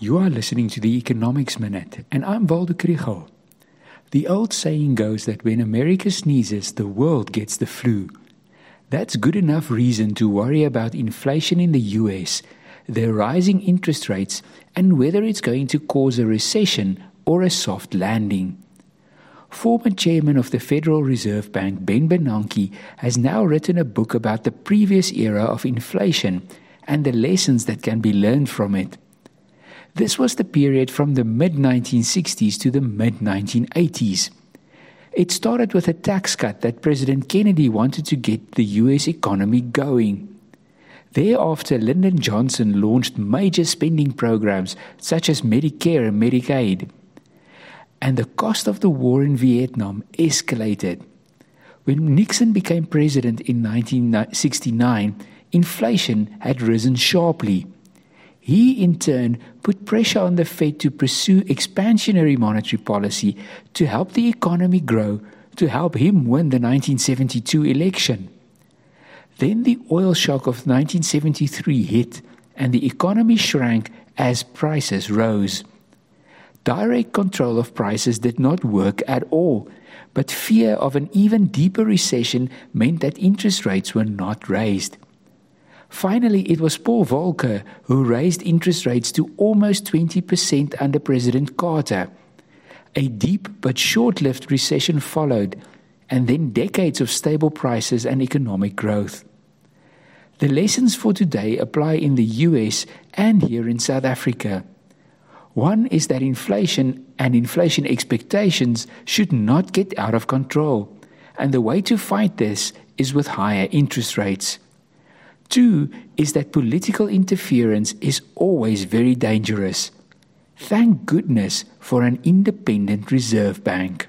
You are listening to the Economics Minute, and I'm Waldo Krugell. The old saying goes that when America sneezes, the world gets the flu. That's good enough reason to worry about inflation in the US, the rising interest rates, and whether it's going to cause a recession or a soft landing. Former chairman of the Federal Reserve Bank, Ben Bernanke, has now written a book about the previous era of inflation and the lessons that can be learned from it. This was the period from the mid 1960s to the mid 1980s. It started with a tax cut that President Kennedy wanted to get the US economy going. Thereafter, Lyndon Johnson launched major spending programs such as Medicare and Medicaid. And the cost of the war in Vietnam escalated. When Nixon became president in 1969, inflation had risen sharply. He, in turn, put pressure on the Fed to pursue expansionary monetary policy to help the economy grow, to help him win the 1972 election. Then the oil shock of 1973 hit, and the economy shrank as prices rose. Direct control of prices did not work at all, but fear of an even deeper recession meant that interest rates were not raised. Finally, it was Paul Volcker who raised interest rates to almost 20% under President Carter. A deep but short lived recession followed, and then decades of stable prices and economic growth. The lessons for today apply in the US and here in South Africa. One is that inflation and inflation expectations should not get out of control, and the way to fight this is with higher interest rates. Two is that political interference is always very dangerous. Thank goodness for an independent reserve bank.